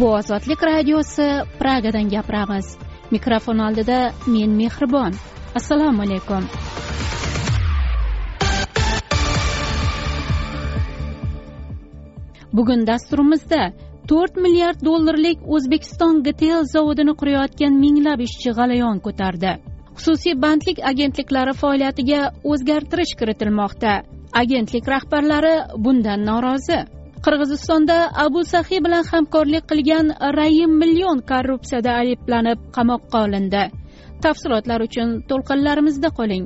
bu ozodlik radiosi pragadan gapiramiz. Mikrofon oldida men mehribon. Assalomu alaykum. Bugun dasturimizda to'rt milliard dollarlik o'zbekiston gtl zavodini qurayotgan minglab ishchi g'alayon ko'tardi. Xususiy bandlik agentliklari faoliyatiga o'zgartirish kiritilmoqda. Agentlik rahbarlari bundan norozi. Qirg'izistonda abu sahiy bilan hamkorlik qilgan rayim million korrupsiyada ayblanib qamoqqa olindi. Tafsilotlar uchun to'lqinlarimizda qoling.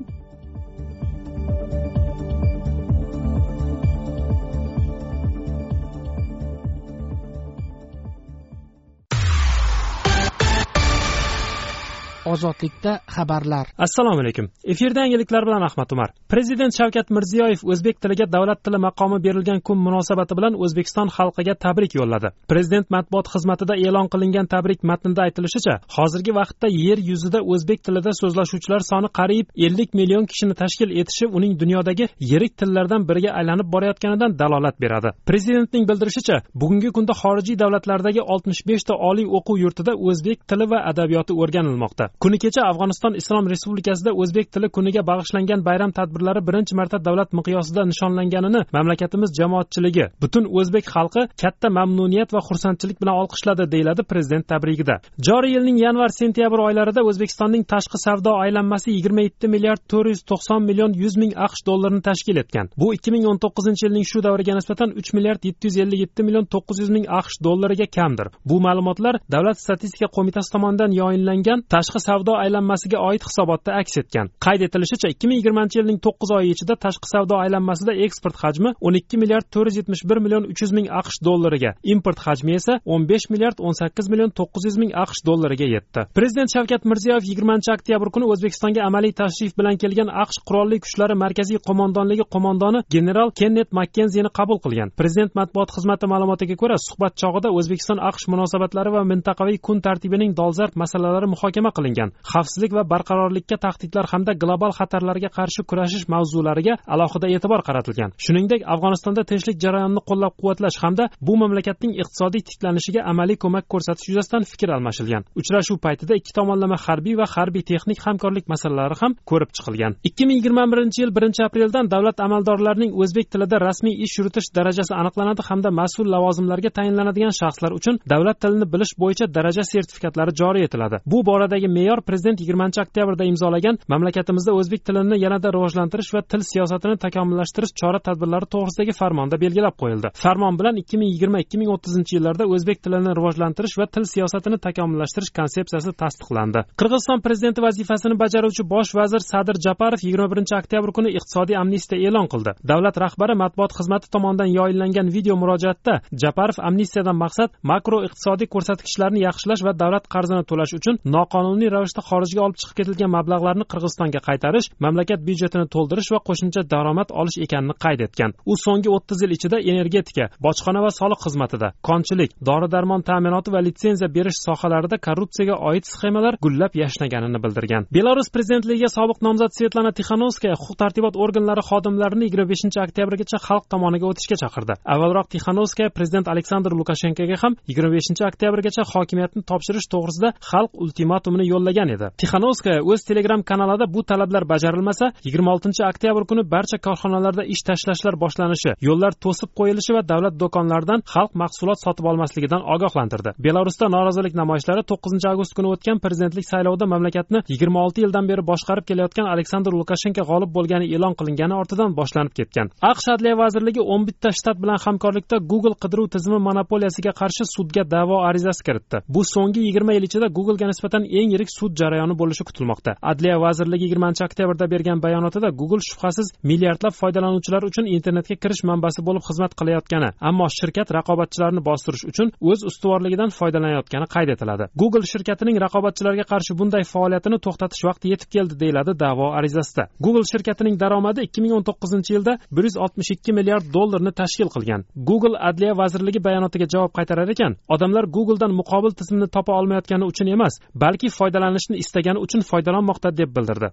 Ozodlikda xabarlar. Assalomu alaykum. Efirda yangiliklar bilan ahmad umar. Prezident shavkat mirziyoyev o'zbek tiliga davlat tili maqomi berilgan kun munosabati bilan o'zbekiston xalqiga tabrik yo'lladi. Prezident matbuot xizmatida e'lon qilingan tabrik matnida aytilishicha hozirgi vaqtda yer yuzida o'zbek tilida so'zlashuvchilar soni qariyb ellik million kishini tashkil etishi uning dunyodagi yirik tillardan biriga aylanib borayotganidan dalolat beradi. Prezidentning bildirishicha bugungi kunda xorijiy davlatlardagi oltmish beshta oliy o'quv yurtida o'zbek tili va adabiyoti o'rganilmoqda. Kuni kecha afg'oniston islom respublikasida o'zbek tili kuniga bag'ishlangan bayram tadbirlari birinchi marta davlat miqyosida nishonlanganini mamlakatimiz jamoatchiligi butun o'zbek xalqi katta mamnuniyat va xursandchilik bilan olqishladi deyiladi prezident tabrigida. Joriy yilning yanvar sentyabr oylarida o'zbekistonning tashqi savdo aylanmasi yigirma yetti milliard to'rt yuz to'qson million yuz ming aqsh dollarini tashkil etgan. Bu ikki ming o'n to'qqizinchi yilning shu davriga nisbatan uch milliard yetti yuz ellik yetti million to'qqiz yuz ming aqsh dollariga kamdir. Bu ma'lumotlar davlat statistika qo'mitasi tomonidan yoyinlangan tashqi savdo aylanmasiga oid hisobotda aks etgan. Qayd etilishicha ikki ming yigirmanchi yilning to'qqiz oyi ichida tashqi savdo aylanmasida eksport hajmi o'n ikki milliard to'rt yuz yetmish bir million uch yuz ming aqsh dollariga import hajmi esa o'n besh milliard o'n sakkiz million to'qqiz yuz ming aqsh dollariga yetdi. Prezident shavkat mirziyoyev yigirmanchi oktyabr kuni o'zbekistonga amaliy tashrif bilan kelgan aqsh qurolli kuchlari markaziy qo'mondonligi qo'mondoni general kennet makkenzini qabul qilgan. Prezident matbuot xizmati ma'lumotiga ko'ra suhbat chog'ida o'zbekiston aqsh munosabatlari va mintaqaviy kun tartibining dolzarb masalalari muhokama qilingan. Xavfsizlik va barqarorlikka tahdidlar hamda global xatarlarga qarshi kurashish mavzulariga alohida e'tibor qaratilgan. Shuningdek afg'onistonda tinchlik jarayonini qo'llab quvvatlash hamda bu mamlakatning iqtisodiy tiklanishiga amaliy ko'mak ko'rsatish yuzasidan fikr almashilgan. Uchrashuv paytida ikki tomonlama harbiy va harbiy texnik hamkorlik masalalari ham ko'rib chiqilgan. ikki ming yigirma birinchi yil birinchi apreldan davlat amaldorlarining o'zbek tilida rasmiy ish yuritish darajasi aniqlanadi hamda mas'ul lavozimlarga tayinlanadigan shaxslar uchun davlat tilini bilish bo'yicha daraja sertifikatlari joriy etiladi. Bu boradagi me'yor prezident yigirmanchi oktyabrda imzolagan mamlakatimizda o'zbek tilini yanada rivojlantirish va til siyosatini takomillashtirish chora tadbirlari to'g'risidagi farmonda belgilab qo'yildi. Farmon bilan ikki ming yigirma ikki ming o'ttizinchi yillarda o'zbek tilini rivojlantirish va til siyosatini takomillashtirish konsepsiyasi tasdiqlandi. Qirg'iziston prezidenti vazifasini bajaruvchi bosh vazir sadir japarov yigirma birinchi oktyabr kuni iqtisodiy amnistiya e'lon qildi. Davlat rahbari matbuot xizmati tomonidan yoyinlangan video murojaatda japarov amnistiyadan maqsad makro iqtisodiy ko'rsatkichlarni yaxshilash va davlat qarzini to'lash uchun noqonuniy ravishda xorijga olib chiqib ketilgan mablag'larni qirg'izistonga qaytarish mamlakat byudjetini to'ldirish va qo'shimcha daromad olish ekanini qayd etgan. U so'nggi o'ttiz yil ichida energetika bojxona va soliq xizmatida konchilik dori darmon ta'minoti va litsenziya berish sohalarida korrupsiyaga oid sxemalar gullab yashnaganini bildirgan. Belarus prezidentligiga sobiq nomzod svetlana tixanovskaya huquq tartibot organlari xodimlarini yigirma beshinchi oktyabrgacha xalq tomoniga o'tishga chaqirdi. Avvalroq tixanovskaya prezident aleksandr lukashenkoga ham yigirma beshinchi oktyabrgacha hokimiyatni topshirish to'g'risida xalq ultimatumini yo'llagan edi. Tixanovskaya o'z telegram kanalida bu talablar bajarilmasa yigirma oltinchi oktyabr kuni barcha korxonalarda ish tashlashlar boshlanishi yo'llar to'sib qo'yilishi va davlat do'konlaridan xalq mahsulot sotib olmasligidan ogohlantirdi. Belarusda norozilik namoyishlari to'qqizinchi avgust kuni o'tgan prezidentlik saylovida mamlakatni yigirma olti yildan beri boshqarib kelayotgan aleksandr lukashenko g'olib bo'lgani e'lon qilingani ortidan boshlanib ketgan. Aqsh adliya vazirligi o'n bitta shtat bilan hamkorlikda google qidiruv tizimi monopoliyasiga qarshi sudga da'vo arizasi kiritdi. Bu so'nggi yigirma yil ichida googlega nisbatan eng yirik sud jarayoni bo'lishi kutilmoqda. Adliya vazirligi yigirmanchi oktyabrda bergan bayonotida google shubhasiz milliardlab foydalanuvchilar uchun internetga kirish manbasi bo'lib xizmat qilayotgani ammo shirkat raqobatchilarni bostirish uchun o'z ustuvorligidan foydalanayotgani qayd etiladi. Google shirkatining raqobatchilarga qarshi bunday faoliyatini to'xtatish vaqti yetib keldi deyiladi da'vo arizasida. Google shirkatining daromadi ikki ming o'n to'qqizinchi yilda bir yuz oltmish ikki milliard dollarni tashkil qilgan. Google adliya vazirligi bayonotiga javob qaytarar ekan odamlar googledan muqobil tizimni topa olmayotgani uchun emas balki foydalanishni istagani uchun foydalanmoqda deb bildirdi.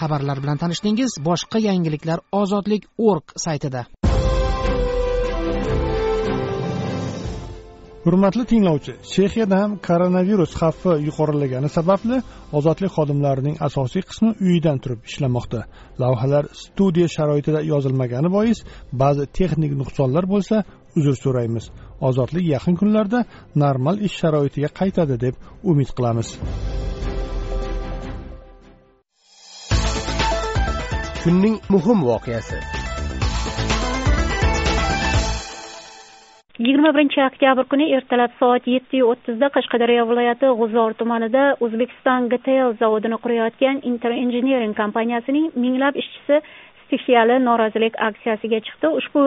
Xabarlar bilan tanishdingiz boshqa yangiliklar ozodlik org saytida. Hurmatli tinglovchi chexiyada ham koronavirus xavfi yuqorilagani sababli ozodlik xodimlarining asosiy qismi uyidan turib ishlamoqda. Lavhalar studiya sharoitida yozilmagani bois ba'zi texnik nuqsonlar bo'lsa uzr so'raymiz ozodlik yaqin kunlarda normal ish sharoitiga qaytadi deb umid qilamiz. Kunning muhim voqeasi. Yigirma birinchi oktyabr kuni ertalab soat yettiyu o'ttizda qashqadaryo viloyati g'uzor tumanida o'zbekiston gtl zavodini qurayotgan inter engineering kompaniyasining minglab ishchisi stixiyali norozilik aksiyasiga chiqdi. Ushbu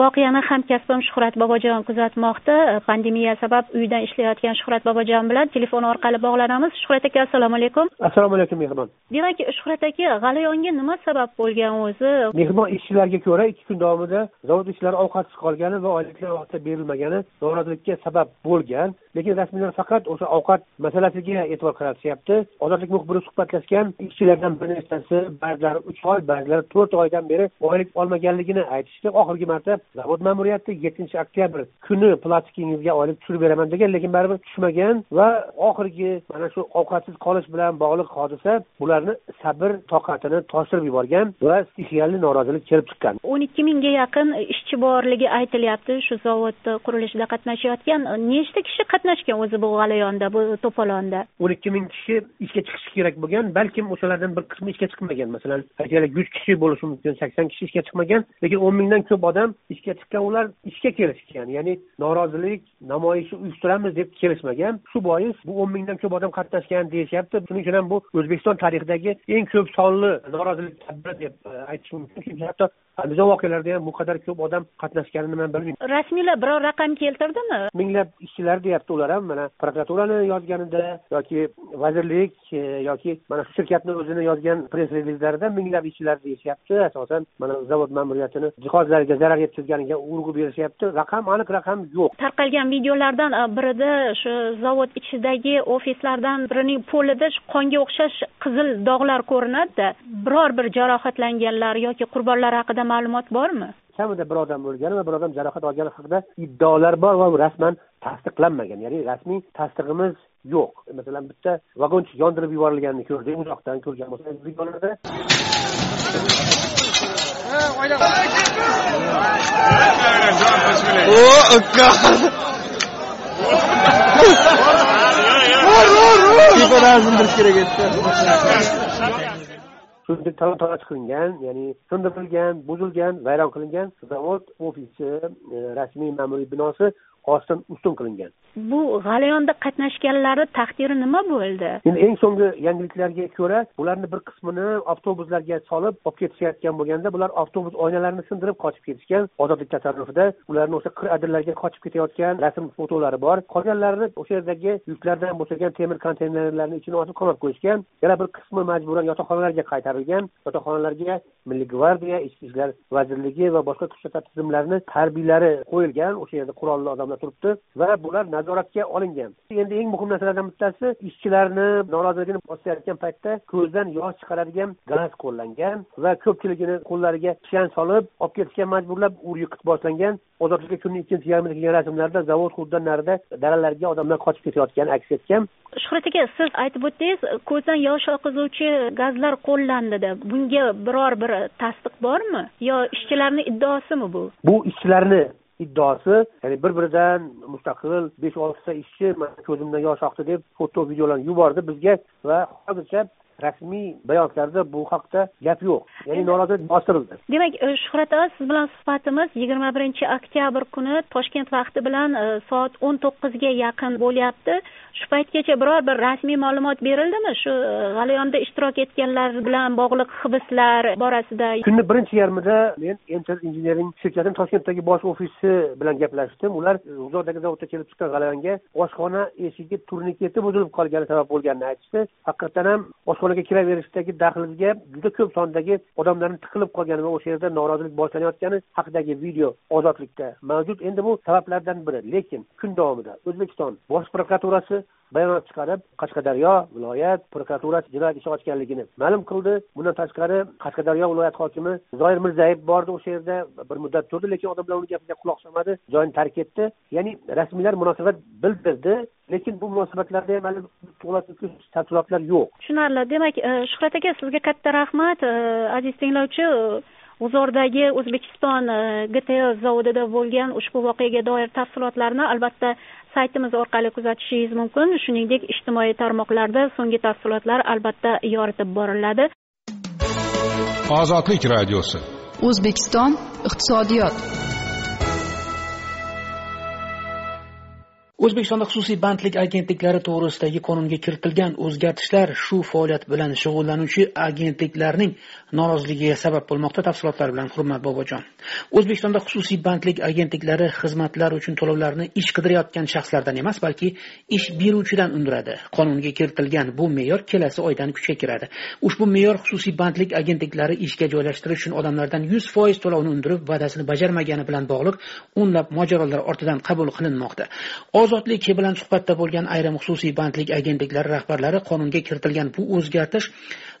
voqeani hamkasbim shuhrat bobojon kuzatmoqda. Pandemiya sabab uydan ishlayotgan shuhrat bobojon bilan telefon orqali bog'lanamiz. Shuhrat aka assalomu alaykum. Assalomu alaykum mehribon demak shuhrat aka g'alayonga nima sabab bo'lgan o'zi? Mehribon ishchilarga ko'ra ikki kun davomida zavod ishchilari ovqatsiz qolgani va oyliklar vaqtida berilmagani norozilikka sabab bo'lgan lekin rasmiylar faqat o'sha ovqat masalasiga e'tibor qaratishyapti. Ozodlik muxbiri suhbatlashgan ishchilardan bir nechtasi ba'zilari uch oy ba'zilari to'rt oydan beri oylik olmaganligini aytishdi. Oxirgi marta zavod ma'muriyati yettinchi oktyabr kuni plastikingizga oylik tushirib beraman degan lekin baribir tushmagan va oxirgi mana shu ovqatsiz qolish bilan bog'liq hodisa bularni sabr toqatini toshirib yuborgan va stixiyali norozilik kelib chiqqan. o'n ikki mingga yaqin ishchi borligi aytilyapti. Shu zavodni qurilishida qatnashayotgan nechta kishi qatnashgan? O'zi bu g'alayonda bu to'polonda. o'n ikki ming kishi ishga chiqishi kerak bo'lgan balkim o'shalardan bir qismi ishga chiqmagan. Masalan aytaylik yuz kishi bo'lishi mumkin sakson kishi ishga chiqmagan lekin o'n mingdan ko'p odam ishga chiqqan ular ishga kelishgan. Ya'ni norozilik namoyishi uyushtiramiz deb kelishmagan. Shu bois bu o'n mingdan ko'p odam qatnashgan deyishyapti. Shuning uchun ham bu o'zbekiston tarixidagi eng ko'p sonli norozilik tadbiri deb e, aytish mumkin chunki hatto andijon voqealarida ham bu qadar ko'p odam qatnashganini man bilmayman. Rasmiylar biror raqam keltirdimi? Minglab ishchilar deyapti ular ham mana prokuraturani yozganida yoki vazirlik e, yoki mana shu shirkatni o'zini yozgan press relizlarida minglab ishchilar deyishyapti. Asosan mana zavod ma'muriyatini jihozlariga zarar yetkazganiga urg'u berishyapti. Raqam aniq raqam yo'q. Tarqalgan videolardan e, birida shu zavod ichidagi ofislardan birining polida qonga o'xshash qizil dog'lar ko'rinadida. Biror bir jarohatlanganlar yoki qurbonlar haqida ma'lumot bormi? Kamida bir odam o'lgani va bir odam jarohat olgani haqida iddaolar bor va rasman tasdiqlanmagan ya'ni rasmiy tasdig'imiz yo'q masalan bitta vagoncha yondirib yuborilganini ko'rdik uzoqdan ko'rgan bo'lsangiz videolarda kerak edi shunday talon taroj qilingan ya'ni sindirilgan buzilgan vayron qilingan zavod ofisi e, rasmiy ma'muriy binosi ostin ustun qilingan. Bu g'alayonda qatnashganlari taqdiri nima bo'ldi? Endi eng so'nggi yangiliklarga ko'ra ularni bir qismini avtobuslarga solib olib ketishayotgan bo'lganda bular avtobus oynalarini sindirib qochib ketishgan ozodlik tasarrufida ularni o'sha qir adirlarga qochib ketayotgan rasm fotolari bor. Qolganlarini o'sha yerdagi yuklardan bo'shagan temir konteynerlarni ichini osib qamab qo'yishgan yana bir qismi majburan yotoqxonalarga qaytarilgan yotoqxonalarga milliy gvardiya ichki ishlar vazirligi va boshqa kuch tizimlarini harbiylari qo'yilgan o'sha yerda qurolli odamlar turibdi va bular nazoratga olingan. Endi eng muhim narsalardan bittasi ishchilarni noroziligini bosayotgan paytda ko'zdan yosh chiqaradigan gaz qo'llangan va ko'pchiligini qo'llariga kishan solib olib ketishga majburlab ur yiqit boshlangan ozodlik kunning ikkinchi yarmida kelgan rasmlarda zavod hududidan narida daralarga odamlar qochib ketayotgani aks etgan. Shuhrat aka siz aytib o'tdingiz ko'zdan yosh oqizuvchi gazlar qo'llandi deb bunga biror bir tasdiq bormi? Yo ishchilarni iddaosimi bu? Bu ishchilarni iddaosi ya'ni bir biridan mustaqil besh oltita ishchi ko'zimdan yosh oqdi deb foto videolarni yubordi bizga va hozircha rasmiy bayonotlarda bu haqda gap yo'q. Ya'ni norozilik bostirildi. Demak e, shuhrat aka siz bilan suhbatimiz yigirma birinchi oktyabr kuni toshkent vaqti bilan e, soat o'n to'qqizga yaqin bo'lyapti. Shu paytgacha biror bir rasmiy ma'lumot berildimi? Shu e, g'alayonda ishtirok etganlar bilan bog'liq hibslar borasida. Kunni birinchi yarmida men enter engineering shirkatini toshkentdagi bosh ofisi bilan gaplashdim. Ular g'uzordagi zavodda kelib chiqqan g'alayonga oshxona eshigi turniketi buzilib qolgani sabab bo'lganini aytishdi. Haqiqatdan ham kutubxonaga kiraverishdagi dahlizga juda ko'p sondagi odamlarni tiqilib qolgani va o'sha yerda norozilik boshlanayotgani haqidagi video ozodlikda mavjud. Endi bu sabablardan biri. Lekin kun davomida o'zbekiston bosh prokuraturasi bayonot chiqarib qashqadaryo viloyat prokuraturasi jinoyat ishi ochganligini ma'lum qildi. Bundan tashqari qashqadaryo viloyat hokimi zoir mirzayev bordi o'sha yerda. Bir muddat turdi lekin odamlar uni gapiga quloq solmadi joyini tark etdi. Ya'ni rasmiylar munosabat bildirdi lekin bu munosabatlarda ham hali tafsilotlar yo'q. Tushunarli. Demak e, shuhrat aka sizga katta rahmat. E, aziz tinglovchi g'uzordagi o'zbekiston e, gtl zavodida bo'lgan ushbu voqeaga doir tafsilotlarni albatta saytimiz orqali kuzatishingiz mumkin. Shuningdek ijtimoiy tarmoqlarda so'nggi tafsilotlar albatta yoritib boriladi. Ozodlik radiosi. O'zbekiston iqtisodiyot o'zbekistonda xususiy bandlik agentliklari to'g'risidagi qonunga kiritilgan o'zgartishlar shu faoliyat bilan shug'ullanuvchi agentliklarning noroziligiga sabab bo'lmoqda tafsilotlar bilan hurmat bobojon. O'zbekistonda xususiy bandlik agentliklari xizmatlar uchun to'lovlarni ish qidirayotgan shaxslardan emas balki ish beruvchidan undiradi. Qonunga kiritilgan bu me'yor kelasi oydan kuchga kiradi. Ushbu me'yor xususiy bandlik agentliklari ishga joylashtirish uchun odamlardan yuz foiz to'lovni undirib va'dasini bajarmagani bilan bog'liq o'nlab mojarolar ortidan qabul qilinmoqda. Ozodlik bilan suhbatda bo'lgan ayrim xususiy bandlik agentliklari rahbarlari qonunga kiritilgan bu o'zgartish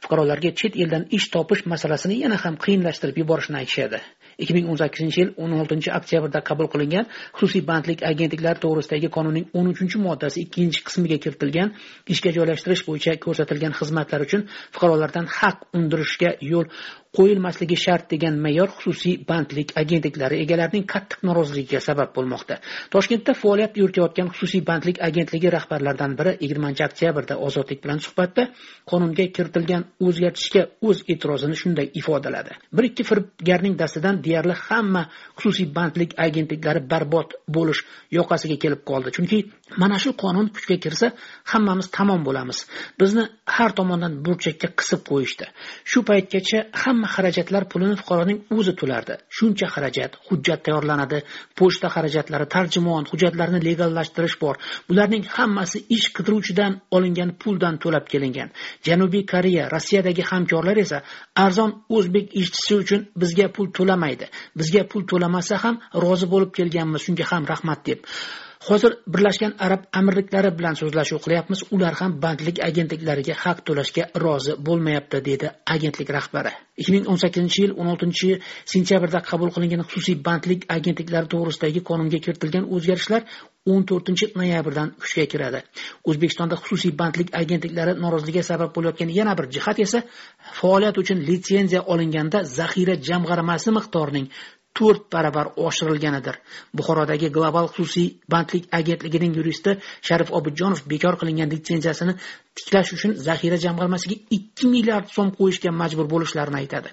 fuqarolarga chet eldan ish topish masalasini yana ham qiyinlashtirib yuborishini aytishadi. ikki ming o'n sakkizinchi yil o'n oltinchi oktyabrda qabul qilingan xususiy bandlik agentliklari to'g'risidagi qonunning o'n uchinchi moddasi ikkinchi qismiga kiritilgan ishga joylashtirish bo'yicha ko'rsatilgan xizmatlar uchun fuqarolardan haq undirishga yo'l qo'yilmasligi shart degan me'yor xususiy bandlik agentliklari egalarining qattiq noroziligiga sabab bo'lmoqda. Toshkentda faoliyat yuritayotgan xususiy bandlik agentligi rahbarlaridan biri yigirmanchi oktyabrda ozodlik bilan suhbatda qonunga kiritilgan o'zgartishga o'z e'tirozini shunday ifodaladi. Bir ikki firibgarning dastidan deyarli hamma xususiy bandlik agentliklari barbod bo'lish yoqasiga kelib qoldi. Chunki mana shu qonun kuchga kirsa hammamiz tamom bo'lamiz. Bizni har tomondan burchakka qisib qo'yishdi. Shu paytgacha hamma xarajatlar pulini fuqaroning o'zi to'lardi. Shuncha xarajat hujjat tayyorlanadi. Pochta xarajatlari tarjimon hujjatlarni legallashtirish bor. Bularning hammasi ish qidiruvchidan olingan puldan to'lab kelingan. Janubiy koreya rossiyadagi hamkorlar esa arzon o'zbek ishchisi uchun bizga pul to'lamaydi. Bizga pul to'lamasa ham rozi bo'lib kelganmiz shunga ham rahmat deb. Hozir birlashgan arab amirliklari bilan so'zlashuv qilyapmiz. Ular ham bandlik agentliklariga haq to'lashga rozi bo'lmayapti dedi agentlik rahbari. ikki ming o'n sakkizinchi yil o'n oltinchi sentyabrda qabul qilingan xususiy bandlik agentliklari to'g'risidagi qonunga kiritilgan o'zgarishlar o'n to'rtinchi noyabrdan kuchga kiradi. O'zbekistonda xususiy bandlik agentliklari noroziligiga sabab bo'layotgan yana bir jihat esa faoliyat uchun litsenziya olinganda zaxira jamg'armasi miqdorining to'rt barobar oshirilganidir. Buxorodagi global xususiy bandlik agentligining yuristi sharif obidjonov bekor qilingan litsenziyasini tiklash uchun zaxira jamg'armasiga ikki milliard so'm qo'yishga majbur bo'lishlarini aytadi.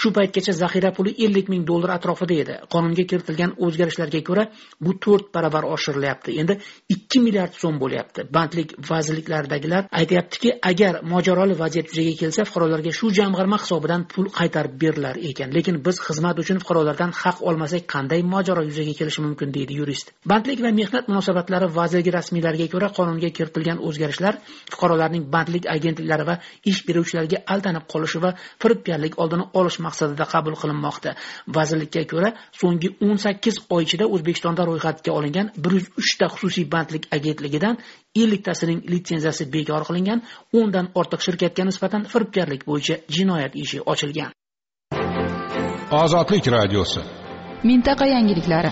Shu paytgacha zaxira puli ellik ming dollar atrofida edi. Qonunga kiritilgan o'zgarishlarga ko'ra bu to'rt barobar oshirilyapti. Endi ikki milliard so'm bo'lyapti. Bandlik vazirliklaridagilar aytyaptiki agar mojaroli vaziyat yuzaga kelsa fuqarolarga shu jamg'arma hisobidan pul qaytarib berilar ekan. Lekin biz xizmat uchun fuqarolardan haq olmasak qanday mojaro yuzaga kelishi mumkin deydi yurist. Bandlik va mehnat munosabatlari vazirligi rasmiylariga ko'ra qonunga kiritilgan o'zgarishlar fuqarolar ularning bandlik agentliklari va ish beruvchilarga aldanib qolishi va firibgarlik oldini olish maqsadida qabul qilinmoqda. Vazirlikka ko'ra so'nggi o'n sakkiz oy ichida o'zbekistonda ro'yxatga olingan bir yuz uchta xususiy bandlik agentligidan elliktasining litsenziyasi bekor qilingan o'ndan ortiq shirkatga nisbatan firibgarlik bo'yicha jinoyat ishi ochilgan. Ozodlik radiosi. Mintaqa yangiliklari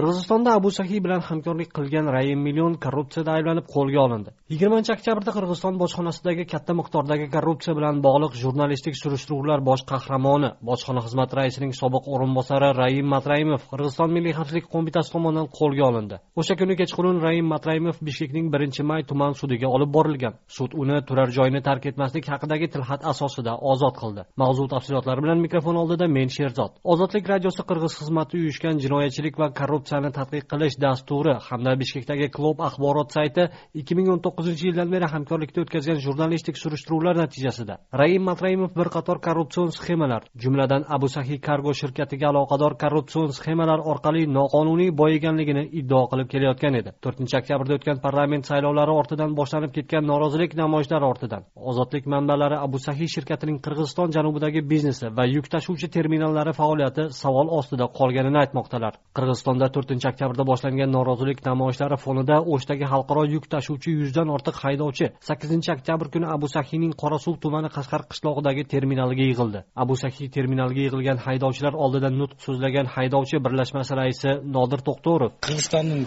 qirg'izistonda abu sahiy bilan hamkorlik qilgan raim million korrupsiyada ayblanib qo'lga olindi. Yigirmanchi oktyabrda qirg'iziston bojxonasidagi katta miqdordagi korrupsiya bilan bog'liq jurnalistik surishtiruvlar bosh qahramoni bojxona xizmati raisining sobiq o'rinbosari raim matraimov qirg'iziston milliy xavfsizlik qo'mitasi tomonidan qo'lga olindi. O'sha kuni kechqurun raim matraimov bishkekning birinchi may tuman sudiga olib borilgan. Sud uni turar joyini tark etmaslik haqidagi tilxat asosida ozod qildi. Mavzu tafsilotlari bilan mikrofon oldida men sherzod. Ozodlik radiosi qirg'iz xizmati uyushgan jinoyatchilik va korrupsiya korrupsiyani tadqiq qilish dasturi hamda bishkekdagi klub axborot sayti ikki ming o'n to'qqizinchi yildan beri hamkorlikda o'tkazgan jurnalistik surishtiruvlar natijasida. Raim matraimov bir qator korrupsion sxemalar jumladan abu sahiy kargo shirkatiga aloqador korrupsion sxemalar orqali noqonuniy boyiganligini iddao qilib kelayotgan edi. To'rtinchi oktyabrda o'tgan parlament saylovlari ortidan boshlanib ketgan norozilik namoyishlari ortidan ozodlik manbalari abu sahiy shirkatining qirg'iziston janubidagi biznesi va yuk tashuvchi terminallari faoliyati savol ostida qolganini aytmoqdalar. Qirg'izistonda to'rtinchi oktyabrda boshlangan norozilik namoyishlari fonida o'shdagi xalqaro yuk tashuvchi yuzdan ortiq haydovchi sakkizinchi oktyabr kuni abu sahiyning qorasuv tumani qashqar qishlog'idagi terminaliga yig'ildi. Abu sahiy terminaliga yig'ilgan haydovchilar oldida nutq so'zlagan haydovchi birlashmasi raisi nodir to'xto'rov. Qirg'izistonning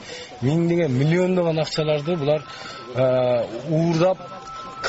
degan millionlagan ақшаларды bular e, уурдап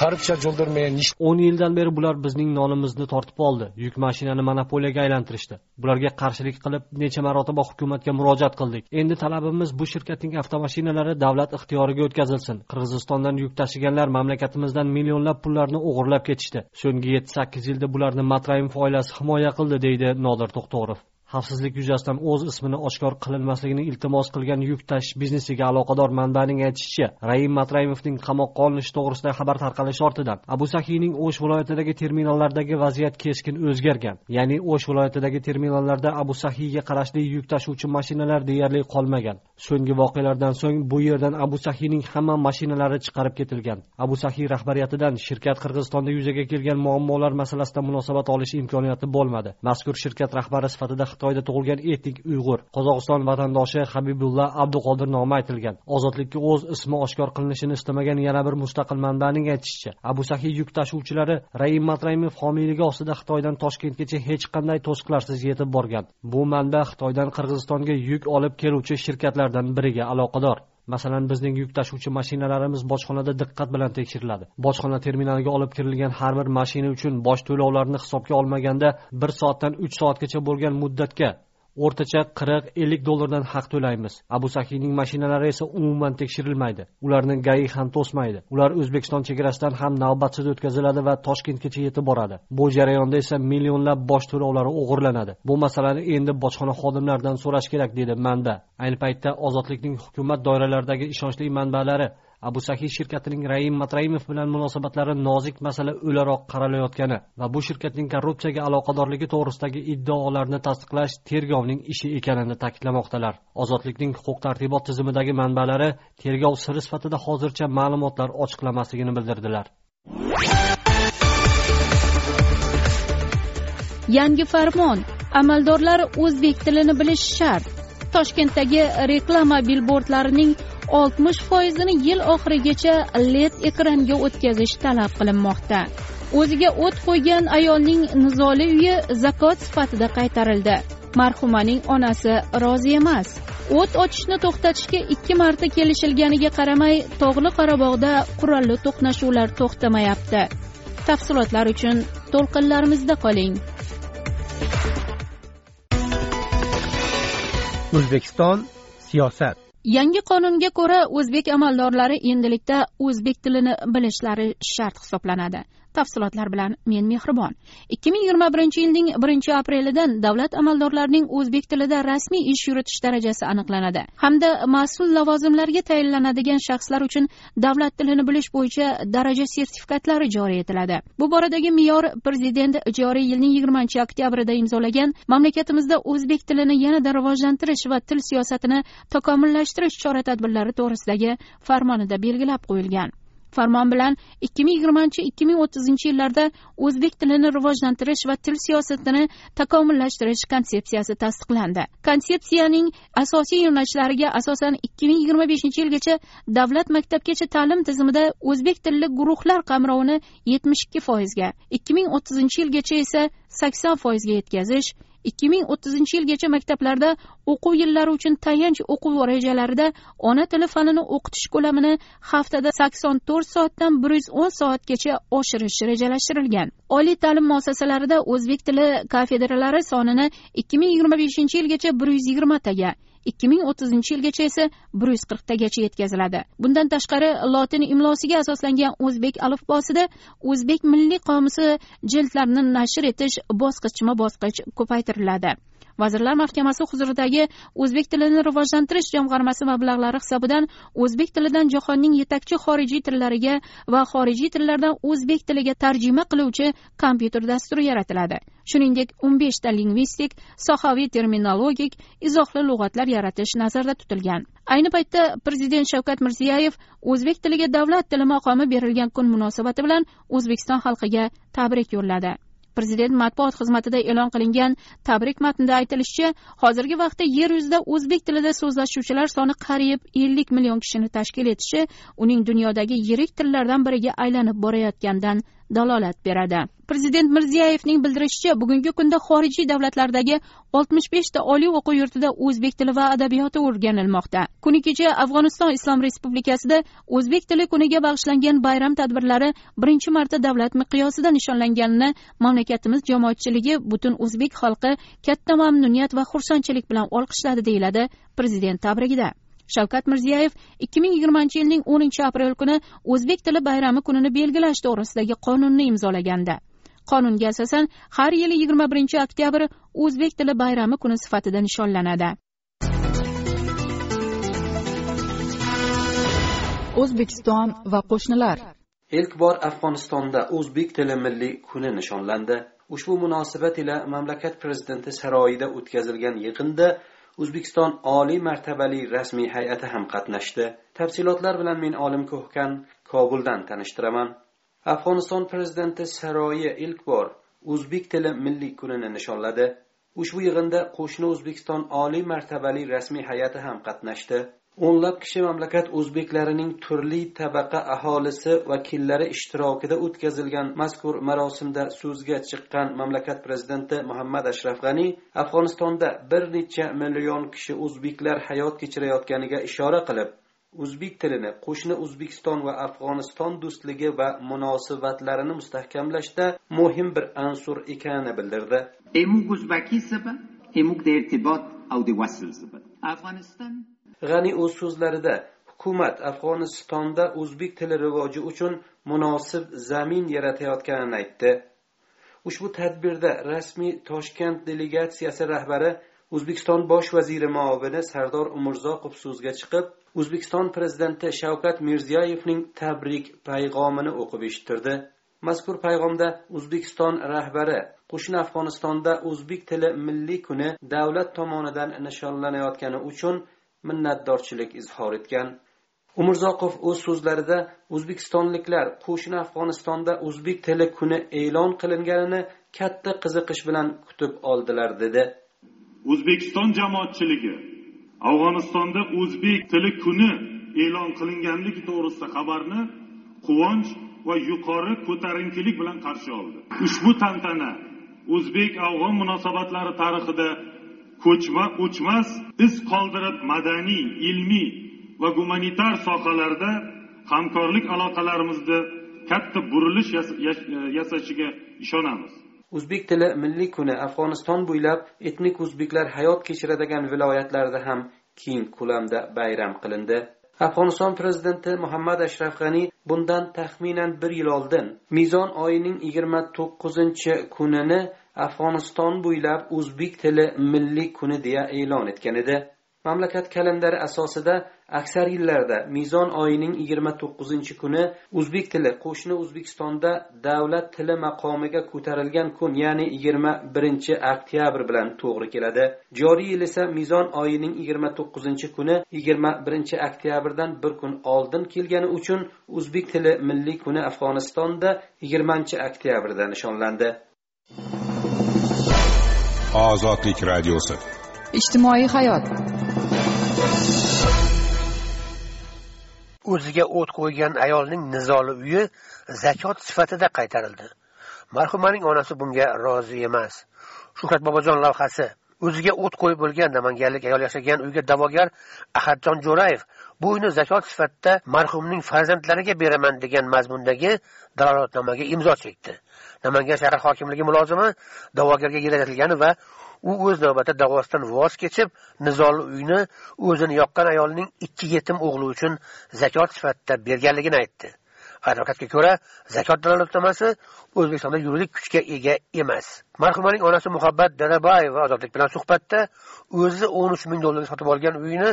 korrupsiya yo'l menен o'n yildan beri bular bizning nonimizni tortib oldi. Yuk mashinani monopoliyaga aylantirishdi. Bularga qarshilik qilib necha marotaba hukumatga murojaat qildik. Endi talabimiz bu shirkatning avtomashinalari davlat ixtiyoriga o'tkazilsin. Qirg'izistondan yuk tashiganlar mamlakatimizdan millionlab pullarni o'g'irlab ketishdi. So'nggi yetti sakkiz yilda bularni matraimov oilasi himoya qildi deydi nodir to'xto'rov. Xavfsizlik yuzasidan o'z ismini oshkor qilinmasligini iltimos qilgan yuk tashish biznesiga aloqador manbaning aytishicha raim matraimovning qamoqqa olinishi to'g'risida xabar tarqalishi ortidan abu sahiyning o'sh viloyatidagi terminallardagi vaziyat keskin o'zgargan. Ya'ni o'sh viloyatidagi terminallarda abu sahiyga qarashli yuk tashuvchi mashinalar deyarli qolmagan. So'nggi voqealardan so'ng bu yerdan abu sahiyning hamma mashinalari chiqarib ketilgan. Abu sahiy rahbariyatidan shirkat qirg'izistonda yuzaga kelgan muammolar masalasida munosabat olish imkoniyati bo'lmadi. Mazkur shirkat rahbari sifatida xitoyda tug'ilgan etnik uyg'ur. Qozog'iston vatandoshi habibulla abduqodir nomi aytilgan. Ozodlikka o'z ismi oshkor qilinishini istamagan yana bir mustaqil manbaning aytishicha abu sahiy yuk tashuvchilari raim matraimov homiyligi ostida xitoydan toshkentgacha hech qanday to'siqlarsiz yetib borgan. Bu manba xitoydan qirg'izistonga yuk olib keluvchi shirkatlardan biriga aloqador. Masalan bizning yuk tashuvchi mashinalarimiz bojxonada diqqat bilan tekshiriladi. Bojxona terminaliga olib kirilgan har bir mashina uchun boj to'lovlarini hisobga olmaganda bir soatdan uch soatgacha bo'lgan muddatga o'rtacha qirq ellik dollardan haq to'laymiz. Abu sahiyning mashinalari esa umuman tekshirilmaydi. Ularni gai ham to'smaydi. Ular o'zbekiston chegarasidan ham navbatsiz o'tkaziladi va toshkentgacha yetib boradi. Bu jarayonda esa millionlab boj to'lovlari o'g'irlanadi. Bu masalani endi bojxona xodimlaridan so'rash kerak dedi manba. Ayni paytda ozodlikning hukumat doiralaridagi ishonchli manbalari abu sahiy shirkatining raim matraimov bilan munosabatlari nozik masala o'laroq qaralayotgani va bu shirkatning korrupsiyaga aloqadorligi to'g'risidagi iddaolarni tasdiqlash tergovning ishi ekanini ta'kidlamoqdalar. Ozodlikning huquq tartibot tizimidagi manbalari tergov siri sifatida hozircha ma'lumotlar ochiqlamasligini bildirdilar. Yangi farmon. Amaldorlar o'zbek tilini bilishi shart. Toshkentdagi reklama bilbordlarining oltmish foizini yil oxirigacha led ekranga o'tkazish talab qilinmoqda. O'ziga o't qo'ygan ayolning nizoli uyi zakot sifatida qaytarildi. Marhumaning onasi rozi emas. O't ochishni to'xtatishga ikki marta kelishilganiga qaramay tog'li qorabog'da qurolli to'qnashuvlar to'xtamayapti. Tafsilotlar uchun to'lqinlarimizda qoling. O'zbekiston siyosat. Yangi qonunga ko'ra o'zbek amaldorlari endilikda o'zbek tilini bilishlari shart hisoblanadi. Tafsilotlar bilan men mehribon. Ikki ming yigirma birinchi yilning birinchi aprelidan davlat amaldorlarining o'zbek tilida rasmiy ish yuritish darajasi aniqlanadi hamda mas'ul lavozimlarga tayinlanadigan shaxslar uchun davlat tilini bilish bo'yicha daraja sertifikatlari joriy etiladi. Bu boradagi me'yor prezident joriy yilning yigirmanchi oktyabrida imzolagan mamlakatimizda o'zbek tilini yanada rivojlantirish va til siyosatini takomillashtirish chora tadbirlari to'g'risidagi farmonida belgilab qo'yilgan. Farmon bilan ikki ming yigirmanchi ikki ming o'ttizinchi yillarda o'zbek tilini rivojlantirish va til siyosatini takomillashtirish konsepsiyasi tasdiqlandi. Konsepsiyaning asosiy yo'nalishlariga asosan ikki ming yigirma beshinchi yilgacha davlat maktabgacha ta'lim tizimida o'zbek tilli guruhlar qamrovini yetmish ikki foizga ikki ming o'ttizinchi yilgacha esa sakson foizga yetkazish ikki ming o'ttizinchi yilgacha maktablarda o'quv yillari uchun tayanch o'quv rejalarida ona tili fanini o'qitish ko'lamini haftada sakson to'rt soatdan bir yuz o'n soatgacha oshirish rejalashtirilgan. Oliy ta'lim muassasalarida o'zbek tili kafedralari sonini ikki ming yigirma beshinchi yilgacha bir yuz yigirmataga ikki ming o'ttizinchi yilgacha esa bir yuz qirqtagacha yetkaziladi. Bundan tashqari lotin imlosiga asoslangan o'zbek alifbosida o'zbek milliy qomusi jildlarini nashr etish bosqichma bosqich ko'paytiriladi. Vazirlar mahkamasi huzuridagi o'zbek tilini rivojlantirish jamg'armasi mablag'lari hisobidan o'zbek tilidan jahonning yetakchi xorijiy tillariga va xorijiy tillardan o'zbek tiliga tarjima qiluvchi kompyuter dasturi yaratiladi. Shuningdek o'n beshta lingvistik sohaviy terminologik izohli lug'atlar yaratish nazarda tutilgan. Ayni paytda prezident shavkat mirziyoyev o'zbek tiliga davlat tili maqomi berilgan kun munosabati bilan o'zbekiston xalqiga tabrik yo'lladi. Prezident matbuot xizmatida e'lon qilingan tabrik matnida aytilishicha hozirgi vaqtda yer yuzida o'zbek tilida so'zlashuvchilar soni qariyb ellik million kishini tashkil etishi uning dunyodagi yirik tillardan biriga aylanib borayotganidan dalolat beradi. Prezident mirziyoyevning bildirishicha bugungi kunda xorijiy davlatlardagi oltmish beshta oliy o'quv yurtida o'zbek tili va adabiyoti o'rganilmoqda. Kuni kecha afg'oniston islom respublikasida o'zbek tili kuniga bag'ishlangan bayram tadbirlari birinchi marta davlat miqyosida nishonlanganini mamlakatimiz jamoatchiligi butun o'zbek xalqi katta mamnuniyat va xursandchilik bilan olqishladi deyiladi prezident tabrigida. Shavkat mirziyoyev ikki ming yigirmanchi yilning o'ninchi aprel kuni o'zbek tili bayrami kunini belgilash to'g'risidagi qonunni imzolagandi. Qonunga asosan har yili yigirma birinchi oktyabr o'zbek tili bayrami kuni sifatida nishonlanadi. O'zbekiston va qo'shnilar. Ilk bor afg'onistonda o'zbek tili milliy kuni nishonlandi. Ushbu munosabat ila mamlakat prezidenti saroyida o'tkazilgan yig'inda o'zbekiston oliy martabali rasmiy hay'ati ham qatnashdi. Tafsilotlar bilan men olim ko'hkan kobuldan tanishtiraman. Afg'oniston prezidenti saroyi ilk bor o'zbek tili milliy kunini nishonladi. Ushbu yig'inda qo'shni o'zbekiston oliy martabali rasmiy hay'ati ham qatnashdi. O'nlab kishi mamlakat o'zbeklarining turli tabaqa aholisi vakillari ishtirokida o'tkazilgan mazkur marosimda so'zga chiqqan mamlakat prezidenti muhammad ashraf g'aniy afg'onistonda bir necha million kishi o'zbeklar hayot kechirayotganiga ishora qilib o'zbek tilini qo'shni o'zbekiston va afg'oniston do'stligi va munosabatlarini mustahkamlashda muhim bir ansur ekanini bildirdi. Afg'oniston g'ani o'z so'zlarida hukumat afg'onistonda o'zbek tili rivoji uchun munosib zamin yaratayotganini aytdi. Ushbu tadbirda rasmiy toshkent delegatsiyasi rahbari o'zbekiston bosh vaziri muovini sardor umurzoqov so'zga chiqib o'zbekiston prezidenti shavkat mirziyoyevning tabrik payg'omini o'qib eshittirdi. Mazkur payg'omda o'zbekiston rahbari qo'shni afg'onistonda o'zbek tili milliy kuni davlat tomonidan nishonlanayotgani uchun minnatdorchilik izhor etgan. Umurzoqov o'z so'zlarida o'zbekistonliklar qo'shni afg'onistonda o'zbek tili kuni e'lon qilinganini katta qiziqish bilan kutib oldilar dedi. O'zbekiston jamoatchiligi afg'onistonda o'zbek tili kuni e'lon qilinganligi to'g'risida xabarni quvonch va yuqori ko'tarinkilik bilan qarshi oldi. Ushbu tantana o'zbek afg'on munosabatlari tarixida ko'chma o'chmas iz qoldirib madaniy ilmiy va gumanitar sohalarda hamkorlik aloqalarimizni katta burilish yasashiga ishonamiz. O'zbek tili milliy kuni afg'oniston bo'ylab etnik o'zbeklar hayot kechiradigan viloyatlarda ham keng ko'lamda bayram qilindi. Afg'oniston prezidenti muhammad ashraf g'aniy bundan taxminan bir yil oldin mezon oyining yigirma to'qqizinchi kunini afg'oniston bo'ylab o'zbek tili milliy kuni deya e'lon etgan edi. Mamlakat kalendari asosida aksar yillarda mezon oyining yigirma to'qqizinchi kuni o'zbek tili qo'shni o'zbekistonda davlat tili maqomiga ko'tarilgan kun ya'ni yigirma birinchi oktyabr bilan to'g'ri keladi. Joriy yil esa mezon oyining yigirma to'qqizinchi kuni yigirma birinchi oktyabrdan bir kun oldin kelgani uchun o'zbek tili milliy kuni afg'onistonda yigirmanchi oktyabrda nishonlandi. Ozodlik radiosi ijtimoiy hayot o'ziga o't qo'ygan ayolning nizoli uyi zakot sifatida qaytarildi. Marhumaning onasi bunga rozi emas. Shuhrat bobojon lavhasi o'ziga o't qo'yib bo'lgan namanganlik ayol yashagan uyga da'vogar ahadjon jo'rayev bu uyni zakot sifatida marhumning farzandlariga beraman degan mazmundagi dalolatnomaga imzo chekdi. Namangan shahar hokimligi mulozimi da'vogarga ajratilgani va u o'z navbatida da'vosidan voz kechib nizoli uyni o'zini yoqqan ayolning ikki yetim o'g'li uchun zakot sifatida berganligini aytdi. Advokatga ko'ra zakot dalolatnomasi o'zbekistonda yuridik kuchga ega emas. Marhumaning onasi muhabbat dadabayeva ozodlik bilan suhbatda o'zi o'n uch ming dollarga sotib olgan uyini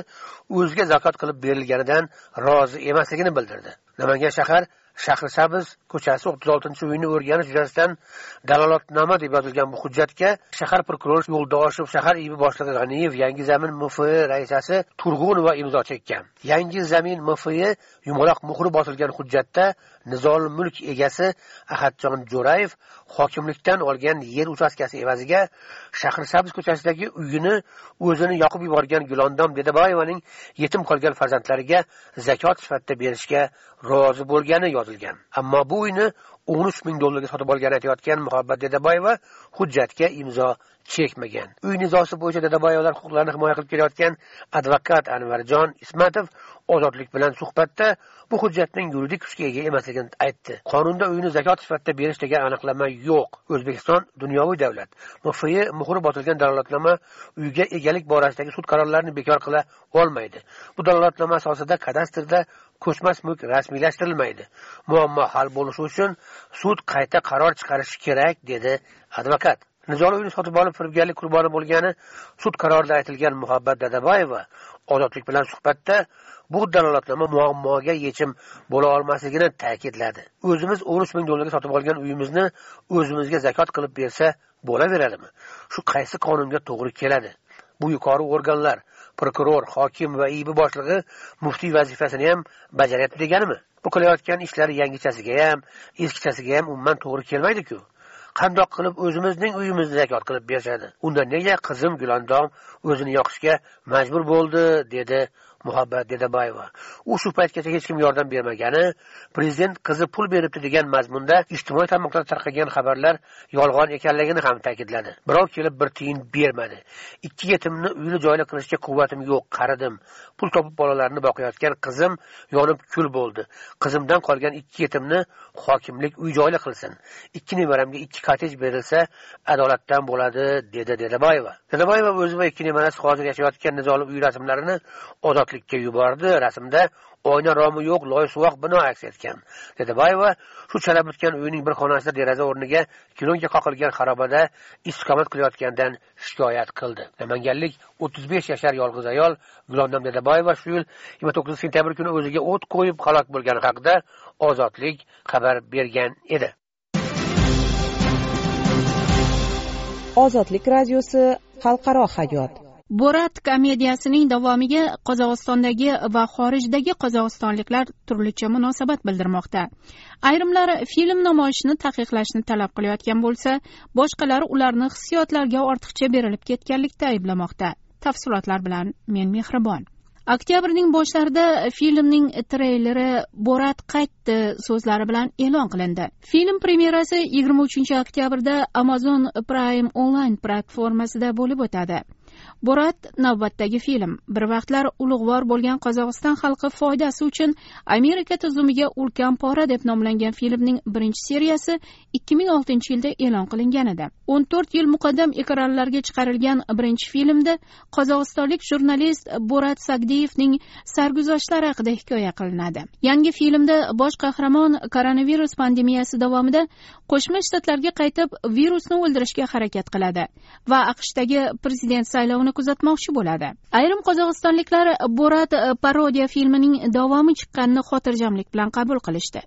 o'ziga zakot qilib berilganidan rozi emasligini bildirdi. Namangan shahar shahrisabz ko'chasi o'ttiz oltinchi uyni o'rganish yuzasidan dalolatnoma deb yozilgan bu hujjatga shahar prokurori yo'ldoshev shahar ibi boshlig'i g'aniyev yangi zamin mfi raisasi turg'unova imzo chekkan. Yangi zamin mfi yumaloq muhri bosilgan hujjatda nizol mulk egasi ahadjon jo'rayev hokimlikdan olgan yer uchastkasi evaziga shahrisabz ko'chasidagi uyini o'zini yoqib yuborgan gulondom dedaboyevaning yetim qolgan farzandlariga zakot sifatida berishga rozi bo'lgani yozilgan. Ammo bu uyni o'n uch ming dollarga sotib olgani aytayotgan muhabbat dedaboyeva hujjatga imzo chekmagan. Uy nizosi bo'yicha dedaboyevalar huquqlarini himoya qilib kelayotgan advokat anvarjon ismatov ozodlik bilan suhbatda bu hujjatning yuridik kuchga ega emasligini aytdi. Qonunda uyni zakot sifatida berish degan aniqlama yo'q. O'zbekiston dunyoviy davlat. Mfi muhri bosilgan dalolatnoma uyga egalik borasidagi sud qarorlarini bekor qila olmaydi. Bu dalolatnoma asosida kadastrda ko'chmas mulk rasmiylashtirilmaydi. Muammo hal bo'lishi uchun sud qayta qaror chiqarishi kerak dedi advokat. Nizoli uyni sotib olib firibgarlik qurboni bo'lgani sud qarorida aytilgan muhabbat dadaboyeva ozodlik bilan suhbatda bu dalolatnoma muammoga yechim bo'la olmasligini ta'kidladi. O'zimiz o'n uch ming dollarga sotib olgan uyimizni o'zimizga zakot qilib bersa bo'laveradimi? Shu qaysi qonunga to'g'ri keladi? Bu yuqori organlar prokuror hokim va ib boshlig'i muftiy vazifasini ham bajaryapti deganimi? Bu qilayotgan ishlari yangichasiga ham eskichasiga ham umuman to'g'ri kelmaydiku. Qandoq qilib o'zimizning uyimizni zakot qilib berishadi? Unda nega qizim gulondom o'zini yoqishga majbur bo'ldi? dedi muhabbat dedabayeva. U shu paytgacha hech kim yordam bermagani prezident qizi pul beribdi degan mazmunda ijtimoiy tarmoqlarda tarqagan xabarlar yolg'on ekanligini ham ta'kidladi. Birov kelib bir tiyin bermadi. Ikki yetimni uyli joyli qilishga quvvatim yo'q qaridim. Pul topib bolalarni boqayotgan qizim yonib kul bo'ldi. Qizimdan qolgan ikki yetimni hokimlik uy joyli qilsin. Ikki nevaramga ikki kottej berilsa adolatdan bo'ladi dedi dedabayeva. Dedabayeva o'zi va ikki nevarasi hozir yashayotgan nizoli uy rasmlarini ozodlikka yubordi rasmda oyna romi yo'q loy suvoq bino aks etgan. Dedaboyeva shu chala bitgan uyning bir xonasida deraza o'rniga kilonga qoqilgan xarobada istiqomat qilayotganidan shikoyat qildi. Namanganlik o'ttiz besh yashar yolg'iz ayol gulondam dedaboyeva shu yil yigirma to'qqiz sentyabr kuni o'ziga o't qo'yib halok bo'lgani haqida ozodlik xabar bergan edi. Ozodlik radiosi xalqaro hayot. Borat komediyasining davomiga qozog'istondagi va xorijdagi qozog'istonliklar turlicha munosabat bildirmoqda. Ayrimlari film namoyishini taqiqlashni talab qilayotgan bo'lsa boshqalari ularni hissiyotlarga ortiqcha berilib ketganlikda ayblamoqda. Tafsilotlar bilan men mehribon. Oktyabrning boshlarida filmning treyleri borat qaytdi so'zlari bilan e'lon qilindi. Film premyerasi yigirma uchinchi oktyabrda amazon prime onlayn platformasida bo'lib o'tadi. Borat navbatdagi film. Bir vaqtlar ulug'vor bo'lgan qozog'iston xalqi foydasi uchun amerika tuzumiga ulkan pora deb nomlangan filmning birinchi seriyasi ikki ming oltinchi yilda e'lon qilingan edi. O'n to'rt yil muqaddam ekranlarga chiqarilgan birinchi filmda qozog'istonlik jurnalist borat sagdiyevning sarguzashtlari haqida hikoya qilinadi. Yangi filmda bosh qahramon koronavirus pandemiyasi davomida qo'shma shtatlarga qaytib virusni o'ldirishga harakat qiladi va aqshdagi prezident saylovini kuzatmoqchi bo'ladi. Ayrim qozog'istonliklar borat e, parodiya filmining davomi chiqqanini xotirjamlik bilan qabul qilishdi.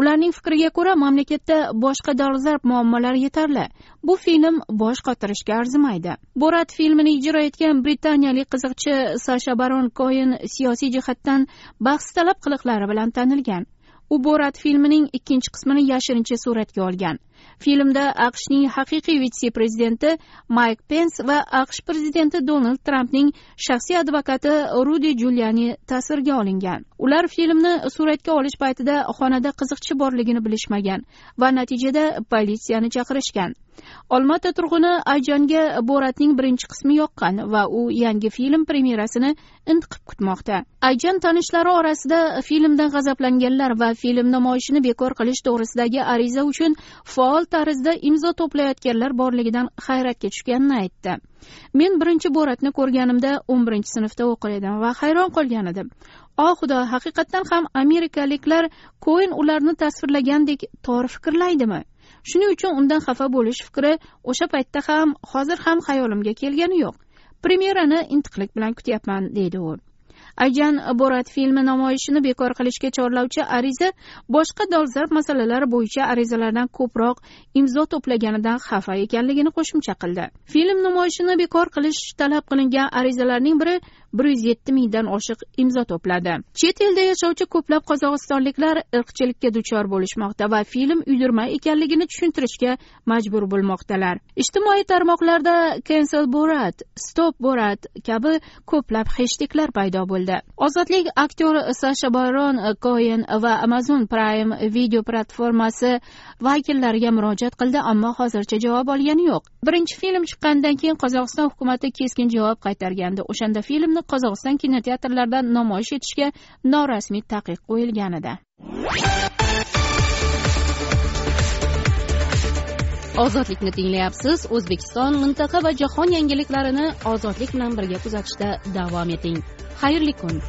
Ularning fikriga ko'ra mamlakatda boshqa dolzarb muammolar yetarli. Bu film bosh qotirishga arzimaydi. Borat filmini ijro etgan britaniyalik qiziqchi sasha baron koen siyosiy jihatdan bahs talab qiliqlari bilan tanilgan. U borat filmining ikkinchi qismini yashirincha suratga olgan. Filmda aqshning haqiqiy vitse prezidenti mayk pens va aqsh prezidenti donald trampning shaxsiy advokati rudi julyani tasvirga olingan. Ular filmni suratga olish paytida xonada qiziqchi borligini bilishmagan va natijada politsiyani chaqirishgan. Olmaota turg'uni ayjonga boratning birinchi qismi yoqqan va u yangi film premyerasini intiqib kutmoqda. Ayjon tanishlari orasida filmdan g'azablanganlar va film namoyishini bekor qilish to'g'risidagi ariza uchun faol tarzda imzo to'playotganlar borligidan hayratga tushganini aytdi. Men birinchi boratni ko'rganimda o'n birinchi sinfda o'qir edim va hayron qolgan edim. O xudo haqiqatdan ham amerikaliklar koen ularni tasvirlagandek to'g'ri fikrlaydimi? Shuning uchun undan xafa bo'lish fikri o'sha paytda ham hozir ham xayolimga kelgani yo'q. Premyerani intiqlik bilan kutyapman deydi u. Ayjan borat filmi namoyishini bekor qilishga chorlovchi ariza boshqa dolzarb masalalar bo'yicha arizalardan ko'proq imzo to'plaganidan xafa ekanligini qo'shimcha qildi. Film namoyishini bekor qilish talab qilingan arizalarning biri bir yuz yetti mingdan oshiq imzo to'pladi. Chet elda yashovchi ko'plab qozog'istonliklar irqchilikka duchor bo'lishmoqda va film uydirma ekanligini tushuntirishga majbur bo'lmoqdalar. Ijtimoiy tarmoqlarda cancel borat stop borat kabi ko'plab heshteklar paydo bo'ldi. Ozodlik aktyori sasha baron koen va amazon prime video platformasi vakillariga murojaat qildi ammo hozircha javob olgani yo'q. Birinchi film chiqqanidan keyin qozog'iston hukumati keskin javob qaytargandi. O'shanda filmni qozog'iston kinoteatrlarida namoyish etishga norasmiy taqiq qo'yilgan edi ozodlikni tinglayapsiz o'zbekiston mintaqa va jahon yangiliklarini ozodlik bilan birga kuzatishda davom eting. Xayrli kun!